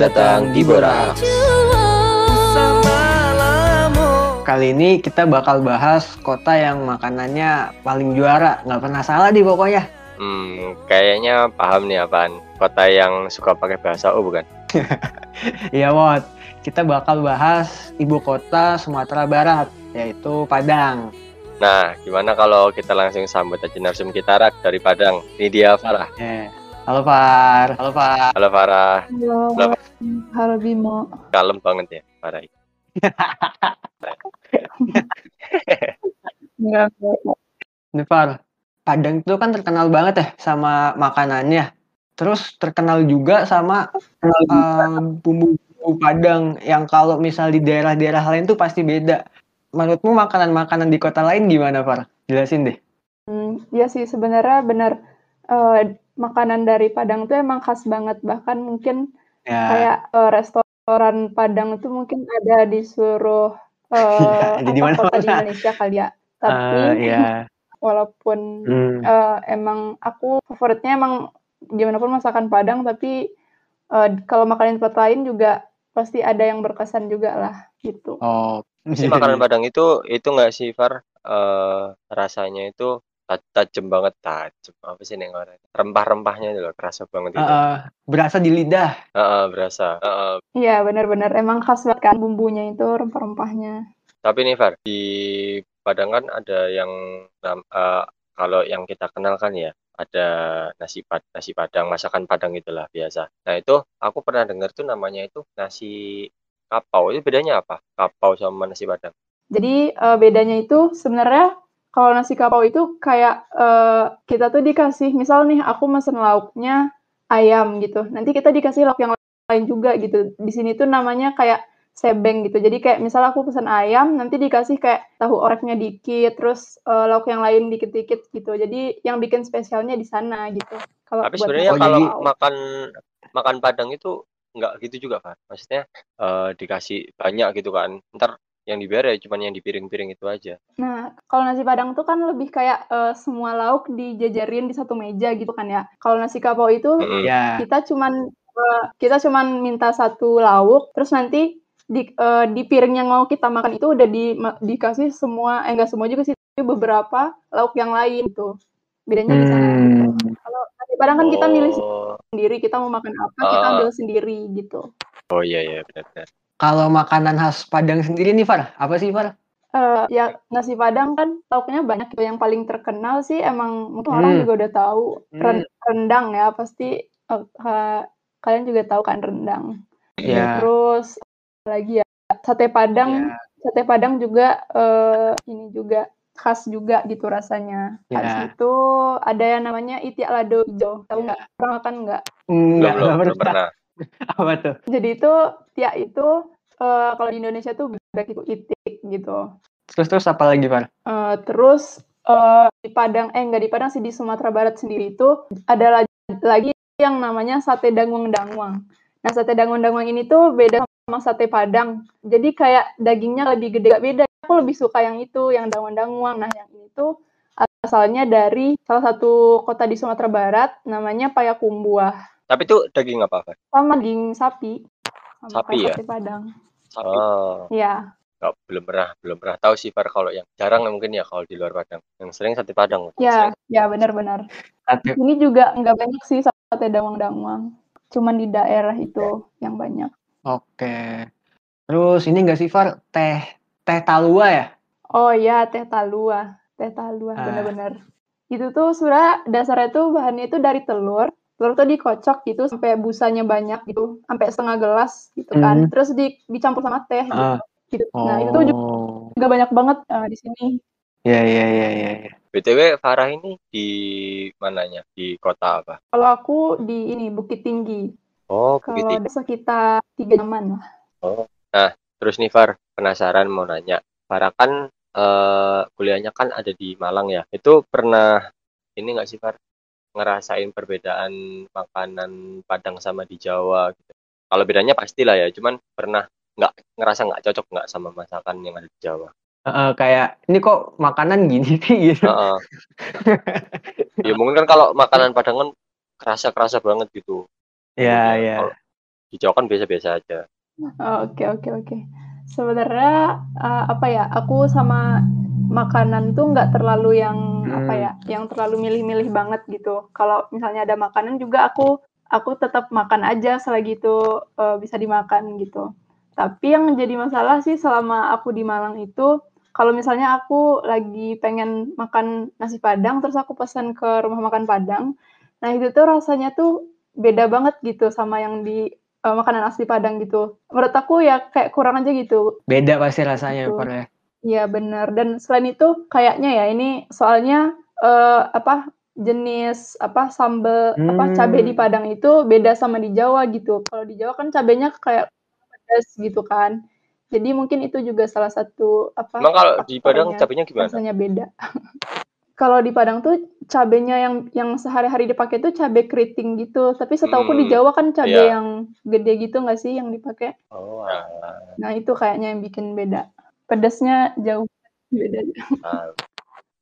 datang di Borak. Kali ini kita bakal bahas kota yang makanannya paling juara, nggak pernah salah di pokoknya. Hmm, kayaknya paham nih apaan. Kota yang suka pakai bahasa O bukan? Iya, Wot. Kita bakal bahas ibu kota Sumatera Barat, yaitu Padang. Nah, gimana kalau kita langsung sambut aja narsum kita Rak dari Padang. Ini dia Farah. Eh, Halo Far, halo Far. Halo Farah. Halo, Halo. halo Bimo. Kalem banget ya Farah. Enggak, enggak. Nih Far, Padang itu kan terkenal banget ya sama makanannya. Terus terkenal juga sama um, bumbu-bumbu Padang yang kalau misal di daerah-daerah lain tuh pasti beda. Menurutmu makanan-makanan di kota lain gimana Far? Jelasin deh. Hmm, Iya sih sebenarnya benar eh, makanan dari Padang tuh emang khas banget. Bahkan mungkin Ya, kayak eh, restoran Padang itu mungkin ada di seluruh Iya, ada di apa, kota di. Indonesia kali ya. Tapi eh, ya. walaupun Hmm. eh, emang aku favoritnya emang gimana pun masakan Padang, tapi eh, kalau makanan tempat lain juga pasti ada yang berkesan juga lah gitu. Oh. Si makanan Padang itu itu nggak sih Far? Eh, rasanya itu ta- tajem banget tajem apa sih neng orang rempah-rempahnya itu loh kerasa banget itu. Eh, berasa di lidah. Heeh, berasa. Heeh. Iya benar-benar. Emang khas banget kan bumbunya itu rempah-rempahnya. tapi nih Far di Padang kan ada yang eh, kalau yang kita kenal kan ya ada nasi pad nasi Padang masakan Padang itulah biasa. Nah itu aku pernah dengar tuh namanya itu nasi kapau. Itu bedanya apa? Kapau sama nasi Padang? Jadi eh, bedanya itu sebenarnya kalau nasi kapau itu kayak eh, kita tuh dikasih misal nih aku mesen lauknya ayam gitu. Nanti kita dikasih lauk yang lain juga gitu. Di sini tuh namanya kayak sebeng gitu. Jadi kayak misal aku pesen ayam nanti dikasih kayak tahu oreknya dikit terus eh, lauk yang lain dikit-dikit gitu. Jadi yang bikin spesialnya di sana gitu. Kalau tapi sebenarnya kalau jadi- makan makan Padang itu nggak gitu juga kan maksudnya eh, dikasih banyak gitu kan ntar yang dibayar ya cuma yang di piring-piring itu aja Nah, kalau nasi Padang tuh kan lebih kayak eh, semua lauk dijajarin di satu meja gitu kan ya. Kalau nasi kapau itu Mm-mm. Ya. kita cuman eh, kita cuman minta satu lauk, terus nanti di eh, di piring yang mau kita makan itu udah di ma- dikasih semua, eh enggak semua juga sih, tapi beberapa lauk yang lain gitu. Bedanya di sana. gitu. Hmm. Kalau nasi Padang kan kita milih oh sendiri, kita mau makan apa, kita Ah. ambil sendiri gitu. oh iya iya benar-benar Kalau makanan khas Padang sendiri nih Far, apa sih Far? Eh, ya nasi Padang kan lauknya banyak. Yang paling terkenal sih emang mungkin orang Hmm. juga udah tahu Hmm. ren- rendang ya pasti eh, ha- kalian juga tahu kan rendang. Ya. Terus lagi ya sate Padang, Ya. sate Padang juga eh, ini juga khas juga gitu rasanya. Ya. Habis itu ada yang namanya itiak lado hijau. Tahu nggak? Pernah makan nggak? Enggak, belum belum enggak belum pernah Apa tuh? Jadi itu tiak itu eh, kalau di Indonesia tuh bebek itu itik gitu. Terus terus apa lagi Far? Eh, terus eh, di Padang, eh enggak di Padang sih di Sumatera Barat sendiri itu ada lagi, yang namanya sate dangwang-dangwang. Nah sate dangwang-dangwang ini tuh beda sama sate Padang. Jadi kayak dagingnya lebih gede, gak beda. Aku lebih suka yang itu, yang dangwang-dangwang. Nah yang ini tuh asalnya dari salah satu kota di Sumatera Barat, namanya Payakumbuh. Tapi itu daging apa Far? Sama daging sapi. Sama Sapi ya? Sate Padang. Sapi. Oh, Iya. nggak belum pernah belum pernah tahu sih Far kalau yang jarang mungkin ya kalau di luar Padang. Yang sering sate Padang. Ya, ya benar-benar. Sate. Ini juga nggak banyak sih sate dangwang-dangwang. Cuman di daerah itu yang banyak. Oke. Terus ini enggak sih Far? Teh teh talua ya? Oh iya, teh talua. Teh talua, Ah. benar-benar. Itu tuh sebenarnya dasarnya tuh bahannya itu dari telur. Telur tuh dikocok gitu sampai busanya banyak gitu, sampai setengah gelas gitu kan. Hmm. Terus di, dicampur sama teh gitu. Ah. gitu. Oh. Nah, itu tuh juga banyak banget eh, di sini. Ya ya ya ya. ya. BTW Farah ini di mananya? Di kota apa? Kalau aku di ini Bukit Tinggi. Oh, Kalau Bukit ada sekitar tiga jaman lah. Oh. Nah, terus nih Far, penasaran mau nanya. Farah kan eh, kuliahnya kan ada di Malang ya. Itu pernah ini nggak sih Far? Ngerasain perbedaan makanan Padang sama di Jawa gitu. Kalau bedanya pastilah ya, cuman pernah nggak ngerasa nggak cocok nggak sama masakan yang ada di Jawa. Eh, kayak ini kok makanan gini sih gitu. Heeh. ya mungkin kan kalau makanan Padang kan kerasa-kerasa banget gitu. Ya Bumbunya. ya. Kalau di Jawa kan biasa-biasa aja. Oh, Oke oke oke. Sebenarnya uh, apa ya? Aku sama makanan tuh nggak terlalu yang apa Hmm. ya? Yang terlalu milih-milih banget gitu. Kalau misalnya ada makanan juga aku aku tetap makan aja selagi itu uh, bisa dimakan gitu. Tapi yang jadi masalah sih selama aku di Malang itu kalau misalnya aku lagi pengen makan nasi Padang terus aku pesan ke rumah makan Padang. Nah, itu tuh rasanya tuh beda banget gitu sama yang di uh, makanan asli Padang gitu. Menurut aku ya kayak kurang aja gitu. Beda pasti rasanya Gitu. Ya. Iya benar. Dan selain itu kayaknya ya ini soalnya eh, apa jenis apa sambal apa cabai di Hmm. Padang itu beda sama di Jawa gitu. Kalau di Jawa kan cabenya kayak pedas gitu kan. Jadi mungkin itu juga salah satu apa Emang kalau di Padang faktornya cabenya gimana? rasanya beda. Kalau di Padang tuh cabenya yang yang sehari-hari dipakai tuh cabai keriting gitu. Tapi setauku di Hmm, Jawa kan cabai iya. yang gede gitu nggak sih yang dipakai? Oh, alah. Nah itu kayaknya yang bikin beda. Pedasnya jauh beda. Ah,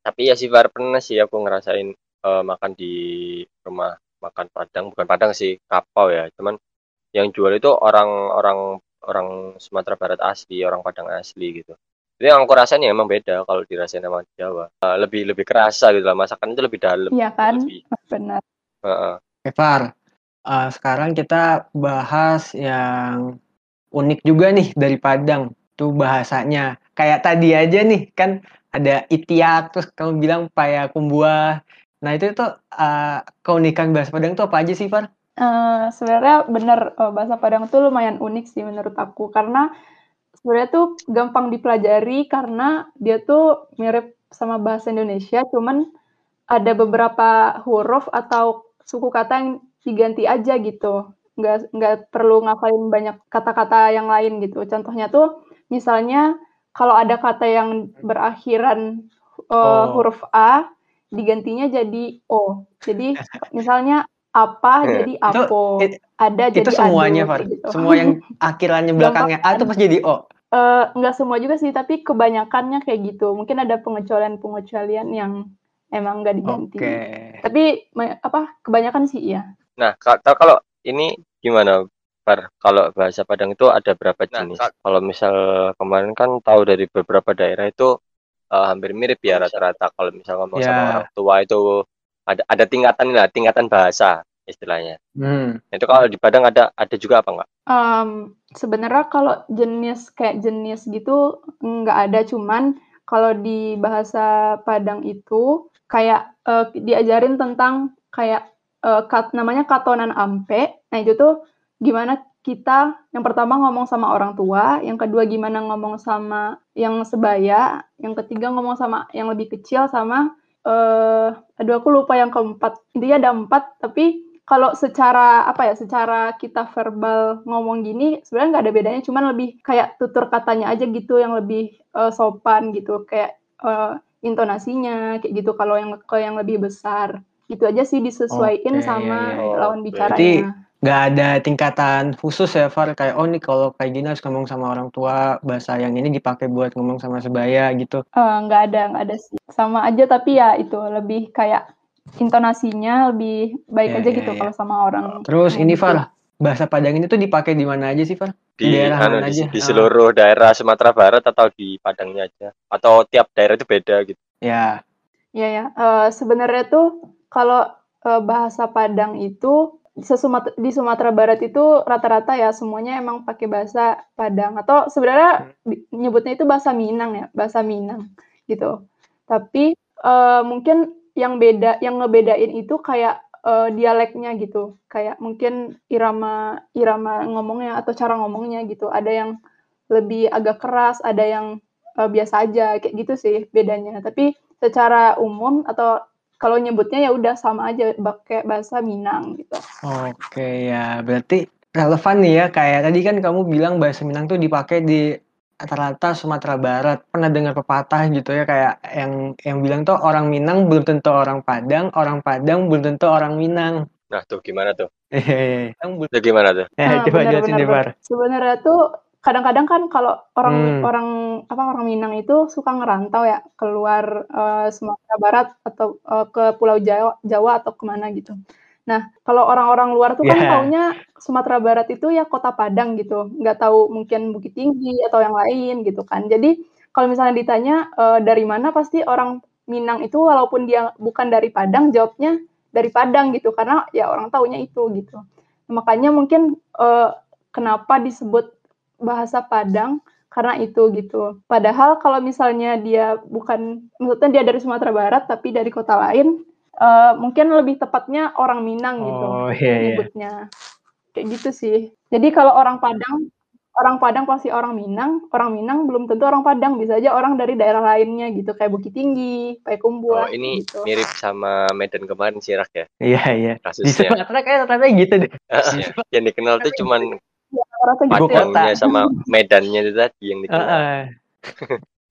tapi ya sih Far pernah sih aku ngerasain eh, makan di rumah makan Padang, bukan Padang sih, Kapau ya. Cuman yang jual itu orang-orang orang Sumatera Barat asli, orang Padang asli gitu. Jadi yang aku rasain ya emang beda kalau dirasain sama Jawa. Eh, lebih lebih kerasa gitu lah, masakan itu lebih dalam, Iya kan? lebih. Benar. Heeh. Oke, Far. Eh, sekarang kita bahas yang unik juga nih dari Padang. Tuh bahasanya. Kayak tadi aja nih, kan ada itiak, terus kamu bilang payakumbuah. Nah, itu tuh eh, keunikan bahasa Padang tuh apa aja sih, Far? Eh, sebenarnya benar eh, bahasa Padang tuh lumayan unik sih menurut aku karena sebenarnya tuh gampang dipelajari karena dia tuh mirip sama bahasa Indonesia, cuman ada beberapa huruf atau suku kata yang diganti aja gitu. Nggak nggak perlu ngafalin banyak kata-kata yang lain gitu. Contohnya tuh misalnya kalau ada kata yang berakhiran eh, Oh. huruf A digantinya jadi O. Jadi misalnya apa jadi Itu apo, it- ada itu jadi semuanya, ado Far. gitu. Semua yang akhirannya belakangnya A tuh pasti jadi O. Eh, nggak semua juga sih, tapi kebanyakannya kayak gitu. Mungkin ada pengecualian-pengecualian yang emang nggak diganti. Oke. Tapi apa kebanyakan sih iya. Nah, ka- ka- kalau ini gimana, Kalau bahasa Padang itu ada berapa Nah, jenis? Kalau misal kemarin kan tahu dari beberapa daerah itu eh, hampir mirip ya rata-rata. Kalau misal ngomong sama Ya. orang tua itu ada ada tingkatan lah, tingkatan bahasa istilahnya. Hmm. Itu kalau di Padang ada ada juga apa enggak? Em, sebenarnya kalau jenis kayak jenis gitu nggak ada, cuman kalau di bahasa Padang itu kayak eh, diajarin tentang kayak eh, kat, namanya katonan ampe. Nah itu tuh gimana kita yang pertama ngomong sama orang tua, yang kedua gimana ngomong sama yang sebaya, yang ketiga ngomong sama yang lebih kecil sama eh aduh aku lupa yang keempat. Intinya ada empat, tapi kalau secara apa ya, secara kita verbal ngomong gini sebenarnya nggak ada bedanya, cuman lebih kayak tutur katanya aja gitu yang lebih eh, sopan gitu, kayak eh, intonasinya kayak gitu kalau yang ke yang lebih besar. Gitu aja sih disesuaiin Oke, sama ya, ya, ya. lawan Berarti bicaranya. Nggak ada tingkatan khusus ya Far kayak oh nih kalau kayak gini harus ngomong sama orang tua bahasa yang ini dipakai buat ngomong sama sebaya gitu Eh, nggak ada, nggak ada sih. Sama aja tapi ya itu lebih kayak intonasinya lebih baik Ya, aja ya, gitu ya. kalau sama orang terus yang ini gitu. Far bahasa Padang ini tuh dipakai di mana aja sih Far Di daerah anu mana di, aja di Ah, seluruh daerah Sumatera Barat atau di Padangnya aja? Atau tiap daerah itu beda gitu? ya Ya ya, Eh, sebenarnya tuh kalau eh, bahasa Padang itu di Sumatera Barat itu rata-rata ya semuanya emang pakai bahasa Padang atau sebenarnya di- nyebutnya itu bahasa Minang ya, bahasa Minang gitu. Tapi eh, mungkin yang beda, yang ngebedain itu kayak eh, dialeknya gitu, kayak mungkin irama irama ngomongnya atau cara ngomongnya gitu. Ada yang lebih agak keras, ada yang eh, biasa aja kayak gitu sih bedanya. Tapi secara umum atau kalau nyebutnya ya udah sama aja pakai bahasa Minang gitu. oke ya berarti relevan nih ya kayak tadi kan kamu bilang bahasa Minang tuh dipakai di rata-rata Sumatera Barat pernah dengar pepatah gitu ya kayak yang yang bilang tuh orang Minang belum tentu orang Padang orang Padang belum tentu orang Minang Nah, tuh gimana tuh? Hehehe. Yang belum- Itu gimana tuh? ya Nah, coba jelasin deh benar. Sebenarnya tuh kadang-kadang kan kalau orang Hmm. orang apa orang Minang itu suka ngerantau ya keluar eh, Sumatera Barat atau eh, ke Pulau Jawa, Jawa atau ke mana gitu. Nah, kalau orang-orang luar tuh kan Yeah. taunya Sumatera Barat itu ya Kota Padang gitu, nggak tahu mungkin Bukit Tinggi atau yang lain gitu kan. Jadi kalau misalnya ditanya eh, dari mana, pasti orang Minang itu walaupun dia bukan dari Padang, jawabnya dari Padang gitu, karena ya orang taunya itu gitu. Makanya mungkin eh, kenapa disebut bahasa Padang karena itu gitu. Padahal kalau misalnya dia bukan, maksudnya dia dari Sumatera Barat tapi dari kota lain, eh, mungkin lebih tepatnya orang Minang gitu Oh, iya, iya. nyebutnya. Kayak gitu sih. Jadi kalau orang Padang, orang Padang pasti orang Minang, orang Minang belum tentu orang Padang, bisa aja orang dari daerah lainnya gitu, kayak Bukit Tinggi, Oh, Payakumbuh ini gitu. mirip sama Medan kemarin sih Rak ya Iya, iya. Di kasusnya. Sumatera kayak rata gitu deh. yang dikenal tuh cuman Rata gitu ya. Ibu kota. Padangnya sama Medannya itu tadi yang dikenal. Heeh.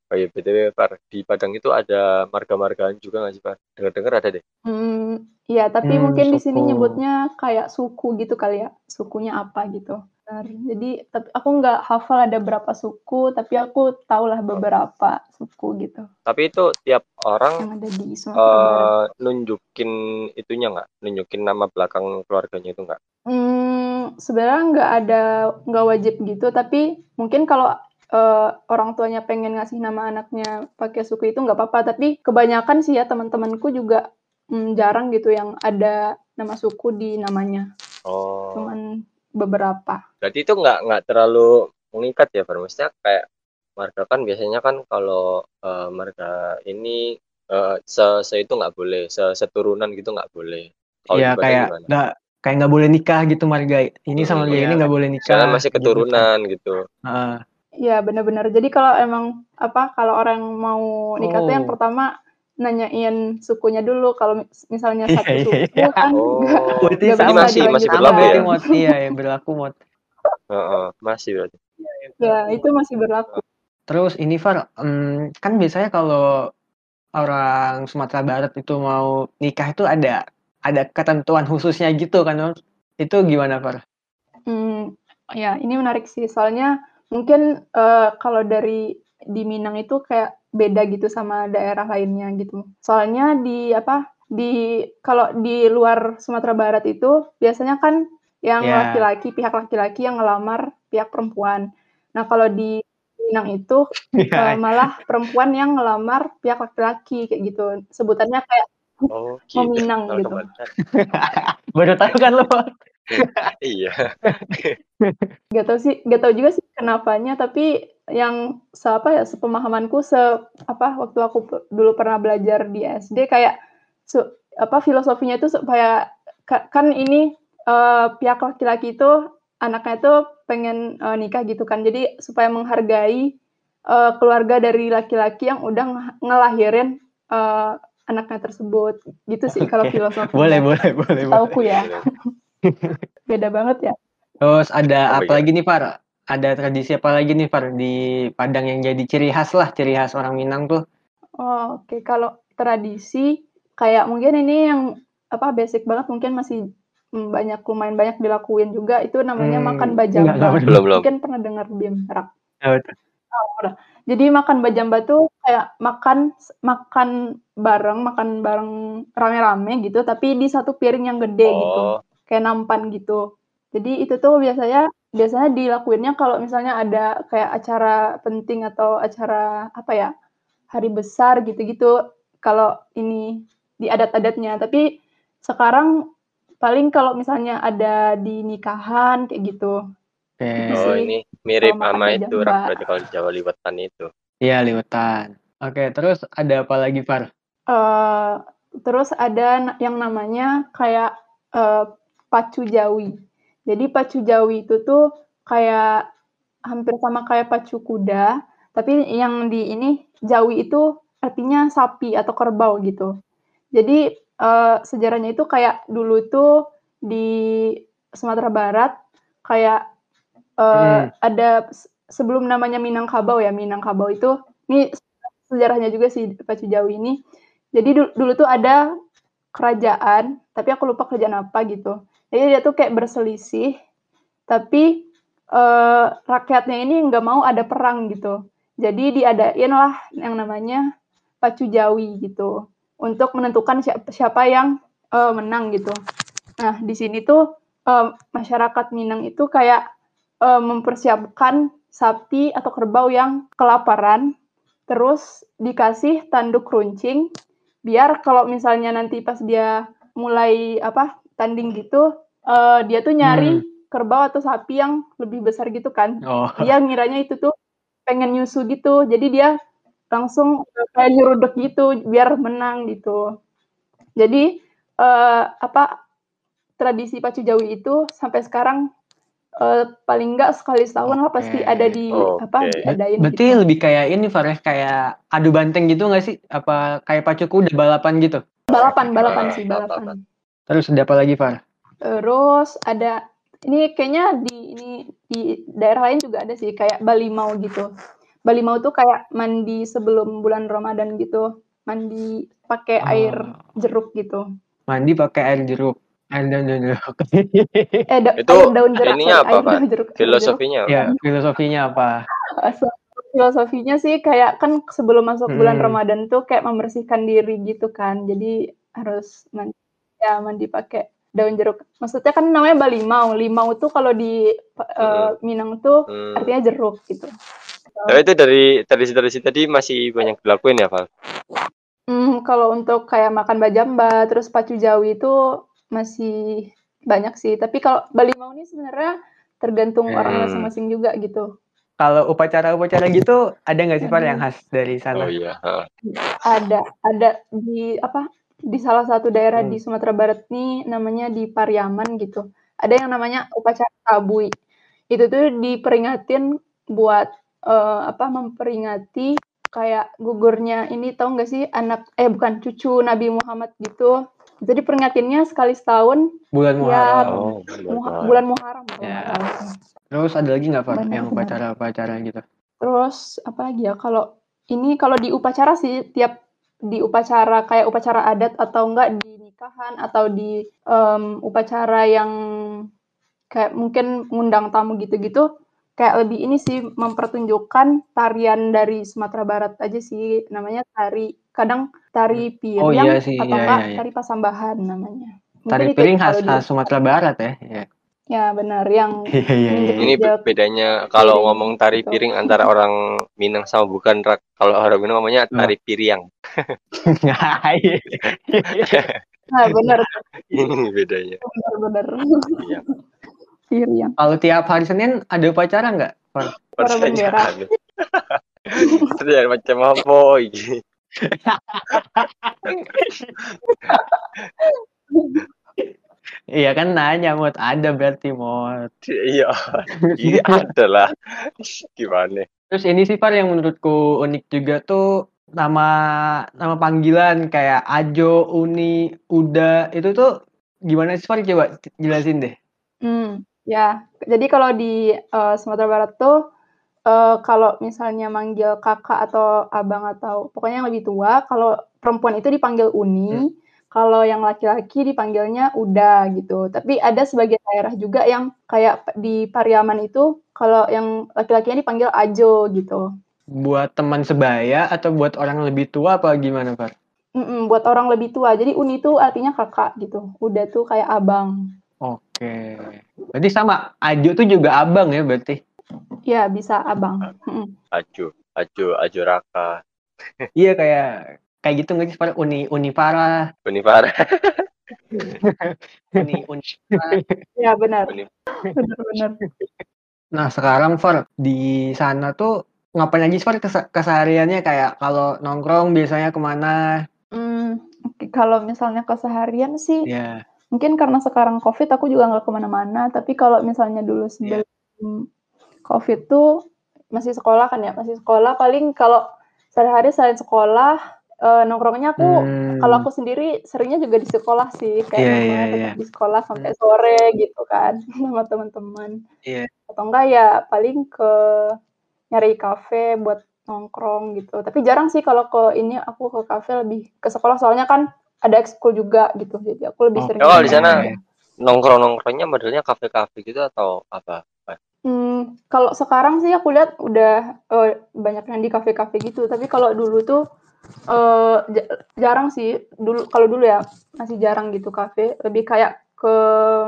Oh iya, BTW, Par, di Padang itu ada marga-margaan juga nggak sih, Par? Dengar-dengar ada deh. Hmm, iya, tapi Hmm, mungkin di sini nyebutnya kayak suku gitu kali ya, sukunya apa gitu. Benar. Jadi, tapi aku nggak hafal ada berapa suku, tapi aku tahulah beberapa suku gitu Tapi itu tiap orang yang ada di Sumatera Barat. eh nunjukin itunya nggak? Nunjukin nama belakang keluarganya itu nggak? Hmm, sebenarnya nggak ada, nggak wajib gitu, tapi mungkin kalau eh, orang tuanya pengen ngasih nama anaknya pakai suku itu nggak apa-apa. Tapi kebanyakan sih ya teman-temanku juga hmm, jarang gitu yang ada nama suku di namanya. Oh, Cuman beberapa. berarti itu nggak nggak terlalu mengikat ya, Par? Maksudnya kayak marga kan biasanya kan kalau eh, marga ini eh, se, se itu nggak boleh, se, seturunan gitu nggak boleh. Iya, kayak gimana? nggak kayak nggak boleh nikah gitu marga ini sama Hmm, marga iya. ini nggak boleh nikah. Misalnya masih gitu keturunan gitu. Heeh. Iya benar-benar. Jadi kalau emang apa kalau orang mau nikah tuh yang Oh. pertama nanyain sukunya dulu. Kalau mis- misalnya Iya, satu iya, suku iya. kan Oh, sama bisa masih masih berlaku ya? mod. Iya, ya, berlaku mod. Heeh, masih berarti. Ya itu masih berlaku. Terus ini Far, em, kan biasanya kalau orang Sumatera Barat itu mau nikah itu ada ada ketentuan khususnya gitu kan? Itu gimana Far? Hmm, ya ini menarik sih. Soalnya mungkin eh, kalau dari di Minang itu kayak beda gitu sama daerah lainnya gitu. Soalnya di apa di kalau di luar Sumatera Barat itu biasanya kan yang Ya. laki-laki pihak laki-laki yang ngelamar pihak perempuan. Nah kalau di Minang itu eh, Iya. malah perempuan yang ngelamar pihak laki-laki kayak gitu. Sebutannya kayak Oh, gitu. meminang Kalau gitu. Baru tahu kan lo? Iya. Gak tau sih, gak tau juga sih kenapanya, tapi yang se apa ya, sepemahamanku se apa waktu aku dulu pernah belajar di SD kayak su- apa filosofinya itu supaya ka- kan ini eh, pihak laki-laki itu anaknya itu pengen eh, nikah gitu kan. Jadi supaya menghargai eh, keluarga dari laki-laki yang udah nge- ngelahirin eh, anaknya tersebut. Gitu sih kalau Oke. filosofinya. Boleh, boleh, boleh, boleh. Tauku ya, beda banget ya. Terus ada Oh, apa iya. lagi nih Far? Ada tradisi apa lagi nih Far di Padang yang jadi ciri khas lah, ciri khas orang Minang tuh? Oh, oke. Kalau tradisi kayak mungkin ini yang apa basic banget mungkin masih mm, banyak lumayan banyak dilakuin juga itu namanya Hmm, makan enggak, bajamba. enggak bener. Belum, belum. Mungkin pernah dengar Bim Rak. Oh. Jadi makan bajamba tuh kayak makan makan bareng, makan bareng rame-rame gitu, tapi di satu piring yang gede gitu. Oh, Kayak nampan gitu. Jadi itu tuh biasanya biasanya dilakuinnya kalau misalnya ada kayak acara penting atau acara apa ya? hari besar gitu-gitu kalau ini di adat-adatnya. Tapi sekarang paling kalau misalnya ada di nikahan kayak gitu. Itu oh ini mirip sama itu. Rak. Berarti kalau di Jawa liwetan itu. Iya, liwetan. Oke, terus ada apa lagi Far? Eh, terus ada yang namanya kayak eh, pacu jawi. Jadi pacu jawi itu tuh kayak hampir sama kayak pacu kuda, tapi yang di ini jawi itu artinya sapi atau kerbau gitu. Jadi eh, sejarahnya itu kayak dulu tuh di Sumatera Barat kayak eh, Hmm. ada sebelum namanya Minangkabau ya Minangkabau itu ini sejarahnya juga si Pacu Jawi ini. Jadi du- dulu tuh ada kerajaan, tapi aku lupa kerajaan apa gitu. Jadi dia tuh kayak berselisih, tapi eh, rakyatnya ini nggak mau ada perang gitu. Jadi diadain lah yang namanya Pacu Jawi gitu untuk menentukan siapa, siapa yang eh, menang gitu. Nah, di sini tuh um, masyarakat Minang itu kayak um, mempersiapkan sapi atau kerbau yang kelaparan, terus dikasih tanduk runcing, biar kalau misalnya nanti pas dia mulai apa tanding gitu, uh, dia tuh nyari hmm. kerbau atau sapi yang lebih besar gitu kan. Oh. Dia ngiranya itu tuh pengen nyusu gitu, jadi dia langsung kayak nyeruduk gitu biar menang gitu. Jadi uh, apa tradisi pacu jawi itu sampai sekarang uh, paling enggak sekali setahun okay. lah pasti ada di okay. apa diadain. Berarti gitu. lebih kayak ini Fares kayak adu banteng gitu nggak sih? Apa kayak pacu kuda balapan gitu? Balapan, balapan sih, balapan. Terus ada apa lagi, Far? Terus ada ini kayaknya di ini di daerah lain juga ada sih kayak Balimau gitu. Balimau tuh kayak mandi sebelum bulan Ramadan gitu. Mandi pakai oh. air jeruk gitu. Mandi pakai air jeruk. Air daun jeruk. eh, da itu daun jeruk. Ininya apa, Pak? Jeruk, filosofinya. Ya, filosofinya apa? filosofinya sih kayak kan sebelum masuk hmm. bulan Ramadan tuh kayak membersihkan diri gitu kan. Jadi harus mandi, ya mandi pakai daun jeruk. Maksudnya kan namanya balimau. Limau tuh kalau di uh, Minang tuh hmm. artinya jeruk gitu. Tapi itu dari tradisi-tradisi tadi masih banyak dilakuin ya, Val? Hmm, kalau untuk kayak makan bajamba, terus pacu jawi itu masih banyak sih. Tapi kalau balimau ini sebenarnya tergantung hmm. orang masing-masing juga gitu. Kalau upacara-upacara gitu ada nggak sih Pak yang khas dari sana? Oh iya. Ada, ada di apa? Di salah satu daerah hmm. di Sumatera Barat nih namanya di Pariaman gitu. Ada yang namanya upacara kabui. Itu tuh diperingatin buat uh, apa? Memperingati kayak gugurnya ini tahu nggak sih anak eh bukan cucu Nabi Muhammad gitu. Jadi peringatinnya sekali setahun. Bulan Muharram. Ya, oh, bulan Muharram. Ya. Terus ada lagi nggak Pak yang upacara-upacara gitu? Terus apa lagi ya kalau ini kalau di upacara sih tiap di upacara kayak upacara adat atau enggak di nikahan atau di um, upacara yang kayak mungkin ngundang tamu gitu-gitu kayak lebih ini sih mempertunjukkan tarian dari Sumatera Barat aja sih namanya tari kadang tari piring oh, iya sih, atau iya, enggak iya, iya. tari pasambahan namanya. Mungkin tari piring khas, khas Sumatera Barat ya. ya. Ya benar yang iya, iya, iya. ini bedanya kalau ngomong tari gitu. piring antara orang Minang sama bukan kalau orang Minang ngomongnya tari piring. nah, benar. Ini bedanya. Benar-benar. Iya. Piring. Kalau tiap hari Senin ada upacara nggak? Upacara bendera. Terus macam apa ini? Iya kan nanya mod ada berarti mod. Iya, iya ada lah. Gimana? Terus ini sih Pak yang menurutku unik juga tuh nama nama panggilan kayak Ajo, Uni, Uda itu tuh gimana sih Pak coba jelasin deh. Hmm, ya. Jadi kalau di uh, Sumatera Barat tuh uh, kalau misalnya manggil kakak atau abang atau pokoknya yang lebih tua, kalau perempuan itu dipanggil Uni. Hmm kalau yang laki-laki dipanggilnya udah gitu. Tapi ada sebagian daerah juga yang kayak di Pariaman itu kalau yang laki-lakinya dipanggil Ajo gitu. Buat teman sebaya atau buat orang lebih tua apa gimana, Pak? Mm-mm, buat orang lebih tua. Jadi Uni itu artinya kakak gitu. Udah tuh kayak abang. Oke. Berarti sama Ajo tuh juga abang ya berarti? Iya, bisa abang. Ajo, Ajo, Ajo Raka. iya kayak kayak gitu nggak sih? Uni uni para. Uni para. Uni uni ya benar. Benar benar. Nah sekarang Far di sana tuh ngapain aja sih Far kesehariannya? Kayak kalau nongkrong biasanya ke mana? Hmm, kalau misalnya keseharian sih yeah. mungkin karena sekarang covid aku juga nggak ke mana-mana. Tapi kalau misalnya dulu sebelum yeah. Covid tuh masih sekolah kan ya masih sekolah paling kalau sehari-hari selain sekolah uh, nongkrongnya aku hmm. kalau aku sendiri seringnya juga di sekolah sih kayak yeah, yeah, yeah. di sekolah sampai hmm. sore gitu kan sama teman-teman yeah. atau enggak ya paling ke nyari kafe buat nongkrong gitu tapi jarang sih kalau ke ini aku ke kafe lebih ke sekolah soalnya kan ada ekskul juga gitu jadi aku lebih oh. sering oh di sana nongkrong nongkrongnya modelnya kafe-kafe gitu atau apa Hmm, kalau sekarang sih aku lihat udah uh, banyak yang di kafe-kafe gitu. Tapi kalau dulu tuh uh, jarang sih dulu kalau dulu ya masih jarang gitu kafe lebih kayak ke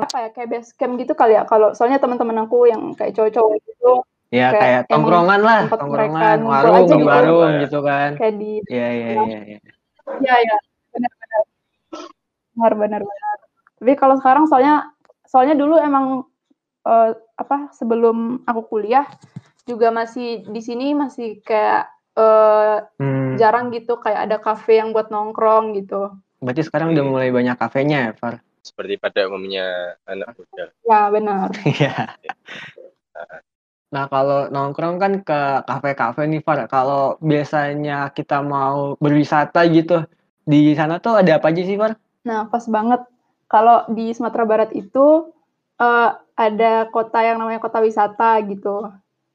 apa ya kayak base camp gitu kali ya kalau soalnya teman-teman aku yang kayak cowok-cowok gitu Ya Kayak kayak tongkrongan lah, tongkrongan, warung aja gitu. warung gitu kan. kayak di Iya iya iya. iya. ya ya benar-benar benar benar benar tapi kalau sekarang soalnya soalnya dulu emang eh, apa sebelum aku kuliah juga masih di sini masih kayak eh, Hmm, jarang gitu kayak ada kafe yang buat nongkrong gitu berarti sekarang udah mulai banyak kafenya ya, Far? seperti pada umumnya anak muda. ya benar Iya. Nah, kalau nongkrong kan ke kafe-kafe nih, Far. Kalau biasanya kita mau berwisata gitu, di sana tuh ada apa aja sih, Far? Nah, pas banget. Kalau di Sumatera Barat itu eh, ada kota yang namanya kota wisata gitu.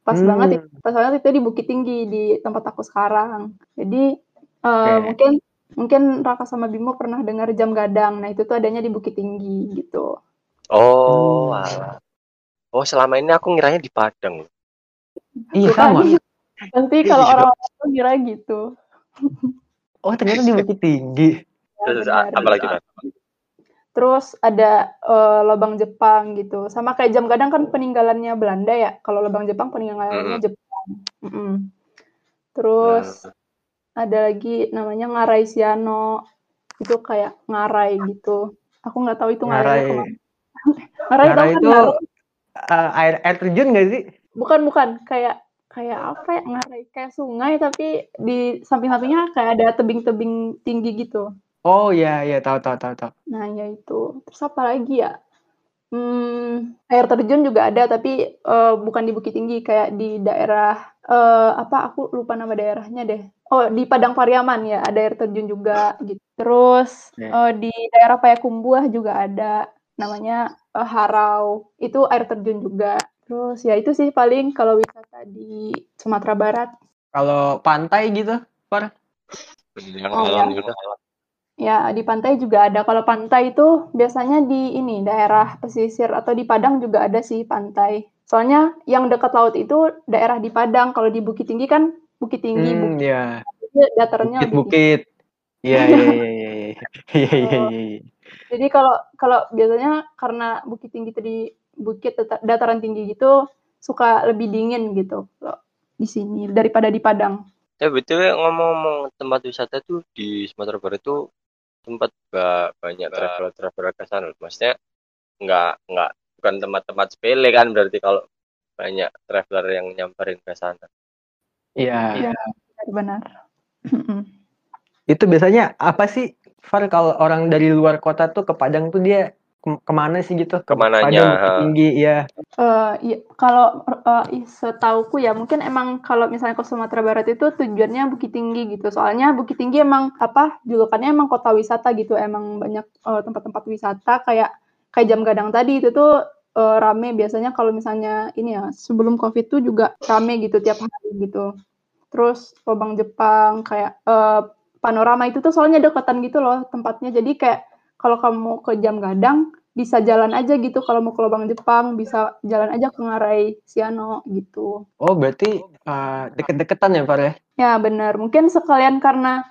Pas Hmm. banget itu, pas banget itu di Bukit Tinggi di tempat aku sekarang. Jadi eh, Oke. mungkin mungkin Raka sama Bimo pernah dengar jam gadang. Nah, itu tuh adanya di Bukit Tinggi gitu. Oh, Hmm. Oh, selama ini aku ngiranya di Padang. Iya, sama. Nanti kalau orang-orang tuh kira gitu. Oh, ternyata di Bukit Tinggi. Ya, Terus benar. apa lagi, Pak? Terus ada eh, lobang Jepang gitu. Sama kayak jam gadang kan peninggalannya Belanda ya. Kalau lobang Jepang peninggalannya. Jepang. Mm-mm. Terus ada lagi namanya Ngarai Siano. Itu kayak ngarai gitu. Aku nggak tahu itu ngarai. Ngarai. ngarai, Ngarai kan itu ngarai? eh, air air terjun nggak sih? Bukan bukan kayak kayak apa ya ngarai kayak sungai tapi di samping-sampingnya kayak ada tebing-tebing tinggi gitu. Oh iya iya tahu tahu tahu tahu. Nah, ya itu. Terus apa lagi ya? Hmm, air terjun juga ada, tapi eh, bukan di Bukit Tinggi, kayak di daerah eh, apa? Aku lupa nama daerahnya deh. Oh, di Padang Pariaman ya, ada air terjun juga gitu. Terus Ya. eh, di daerah Payakumbuh juga ada, namanya eh, Harau. Itu air terjun juga. Terus ya itu sih paling kalau wisata di Sumatera Barat. Kalau pantai gitu, Far? Yang Oh, alam iya. Ya, di pantai juga ada. Kalau pantai itu biasanya di ini daerah pesisir atau di Padang juga ada sih pantai. Soalnya yang dekat laut itu daerah di Padang. Kalau di Bukit Tinggi kan Bukit Tinggi, Hmm, Bukit ya. tinggi. Bukit-bukit. Iya iya iya iya iya. Jadi kalau kalau biasanya karena Bukit Tinggi tadi bukit data- dataran tinggi gitu suka lebih dingin gitu kalau di sini daripada di Padang. Ya betul ngomong-ngomong tempat wisata tuh di Sumatera Barat tuh tempat ba- banyak traveler-traveler ke sana. Maksudnya nggak nggak bukan tempat-tempat sepele kan berarti kalau banyak traveler yang nyamperin ke sana. Iya. Iya. Benar. Itu biasanya apa sih, Far kalau orang dari luar kota tuh ke Padang tuh dia ke- ke mana sih gitu? Ke Ke mananya. Tinggi, ya. Eh, iya, kalau ih, setauku ya mungkin emang kalau misalnya ke Sumatera Barat itu tujuannya Bukit Tinggi gitu. Soalnya Bukit Tinggi emang apa julukannya emang kota wisata gitu. Emang banyak eh, tempat-tempat wisata kayak kayak Jam Gadang tadi itu tuh eh, rame biasanya kalau misalnya ini ya sebelum Covid tuh juga rame gitu tiap hari gitu. Terus lubang Jepang kayak eh, panorama itu tuh soalnya deketan gitu loh tempatnya. Jadi kayak kalau kamu ke Jam Gadang bisa jalan aja gitu kalau mau ke lubang Jepang bisa jalan aja ke Ngarai Siano gitu. Oh, berarti eh, deket-deketan ya, Far ya? Ya benar, mungkin sekalian karena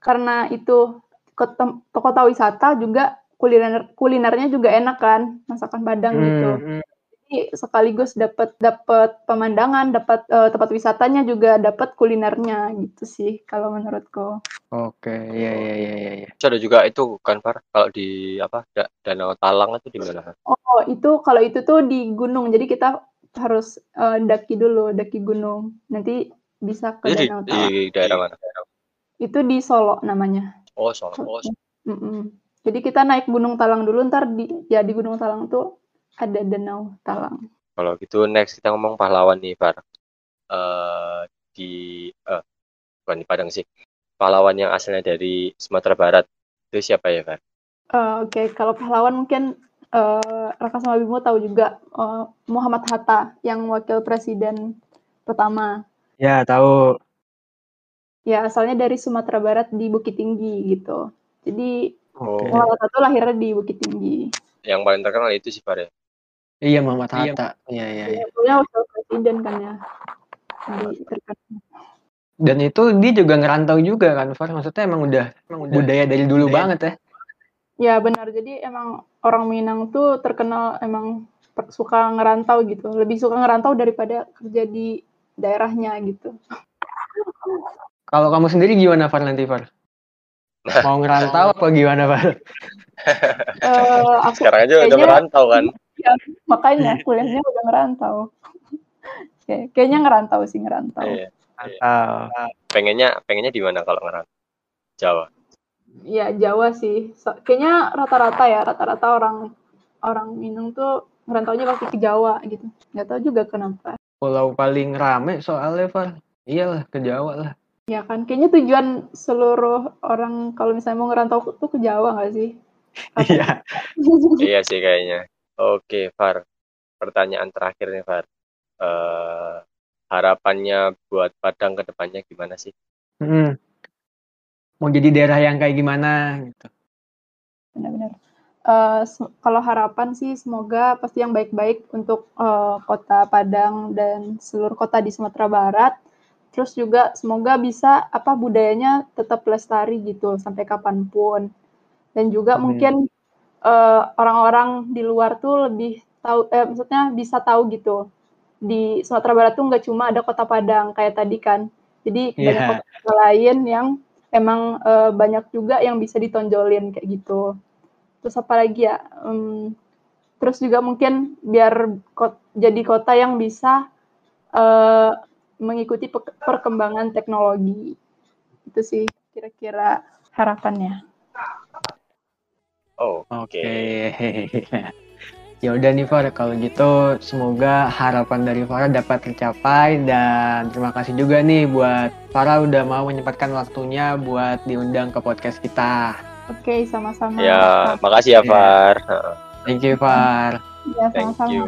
karena itu ke ke kota wisata juga kuliner kulinernya juga enak kan, masakan Padang gitu. Hmm, hmm. Jadi sekaligus dapat dapat pemandangan, dapat eh, tempat wisatanya juga dapat kulinernya gitu sih kalau menurutku. Oke, iya iya iya iya. iya. Ada juga itu kan Far kalau di apa Da- Danau Talang itu di mana? Oh, itu kalau itu tuh di gunung. Jadi kita harus eh, daki dulu, daki gunung. Nanti bisa ke Itu di, Danau di Talang. daerah mana? Itu di Solo namanya. Oh, Solo. Oh, Mm-mm. Jadi kita naik Gunung Talang dulu, ntar di ya di Gunung Talang tuh ada Danau Talang. Kalau gitu next kita ngomong pahlawan nih, Far. Eh di eh bukan di Padang sih. Pahlawan yang asalnya dari Sumatera Barat. Itu siapa ya, Far? Eh, Oke, kalau pahlawan mungkin eh, Raka sama Bimo tahu juga eh, Muhammad Hatta yang wakil presiden pertama. Ya, tahu. Ya asalnya dari Sumatera Barat di Bukit Tinggi gitu. Jadi Oh. Muhammad Hatta tuh lahirnya di Bukit Tinggi. yang paling terkenal itu sih, Far ya. Iya, Muhammad Hatta. Iya, iya, iya. Dulunya wakil presiden kan ya. Di. Dan itu dia juga ngerantau juga kan, Far. Maksudnya emang udah, Emang budaya dari dulu banget ya. Ya benar. Jadi emang orang Minang tuh terkenal emang suka ngerantau gitu. Lebih suka ngerantau daripada kerja di daerahnya gitu. Kalau kamu sendiri gimana Far nanti Far? Mau ngerantau apa gimana Far? Eh, aku Sekarang aja udah merantau kan. Makanya kuliahnya udah ngerantau. Oke, kayaknya ngerantau sih ngerantau. Iya. Ah, Pengennya pengennya di mana kalau ngerantau? Jawa. Iya Jawa sih. So- kayaknya rata-rata ya rata-rata orang orang Minang tuh ngerantaunya pasti ke Jawa gitu. Nggak tahu juga kenapa. pulau paling rame soalnya Far. Iyalah ke Jawa lah. Ya kan, kayaknya tujuan seluruh orang kalau misalnya mau ngerantau tuh ke Jawa nggak sih? Iya. iya sih kayaknya. Oke, Far. Pertanyaan terakhir nih, Far. Eh, harapannya buat Padang ke depannya gimana sih? Hmm. Mau jadi daerah yang kayak gimana gitu. Benar-benar. Eh, se- kalau harapan sih semoga pasti yang baik-baik untuk eh, kota Padang dan seluruh kota di Sumatera Barat. Terus juga semoga bisa apa budayanya tetap lestari gitu sampai kapan pun. Dan juga Amin. mungkin eh, orang-orang di luar tuh lebih tahu, eh, maksudnya bisa tahu gitu. Di Sumatera Barat tuh nggak cuma ada kota Padang kayak tadi kan. Jadi banyak Iya. kota lain yang emang eh, banyak juga yang bisa ditonjolin kayak gitu terus apa lagi ya Em, terus juga mungkin biar kot- jadi kota yang bisa eh, mengikuti pe- perkembangan teknologi itu sih kira-kira harapannya Oh, Oke. oke. ya udah nih Far, kalau gitu semoga harapan dari Farah dapat tercapai dan terima kasih juga nih buat Farah udah mau menyempatkan waktunya buat diundang ke podcast kita. oke sama-sama Ya, makasih ya, Iya. Far. Thank you Far. ya Thank sama-sama you.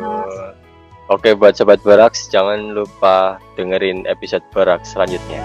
Oke, buat sobat Baraks, jangan lupa dengerin episode Baraks selanjutnya.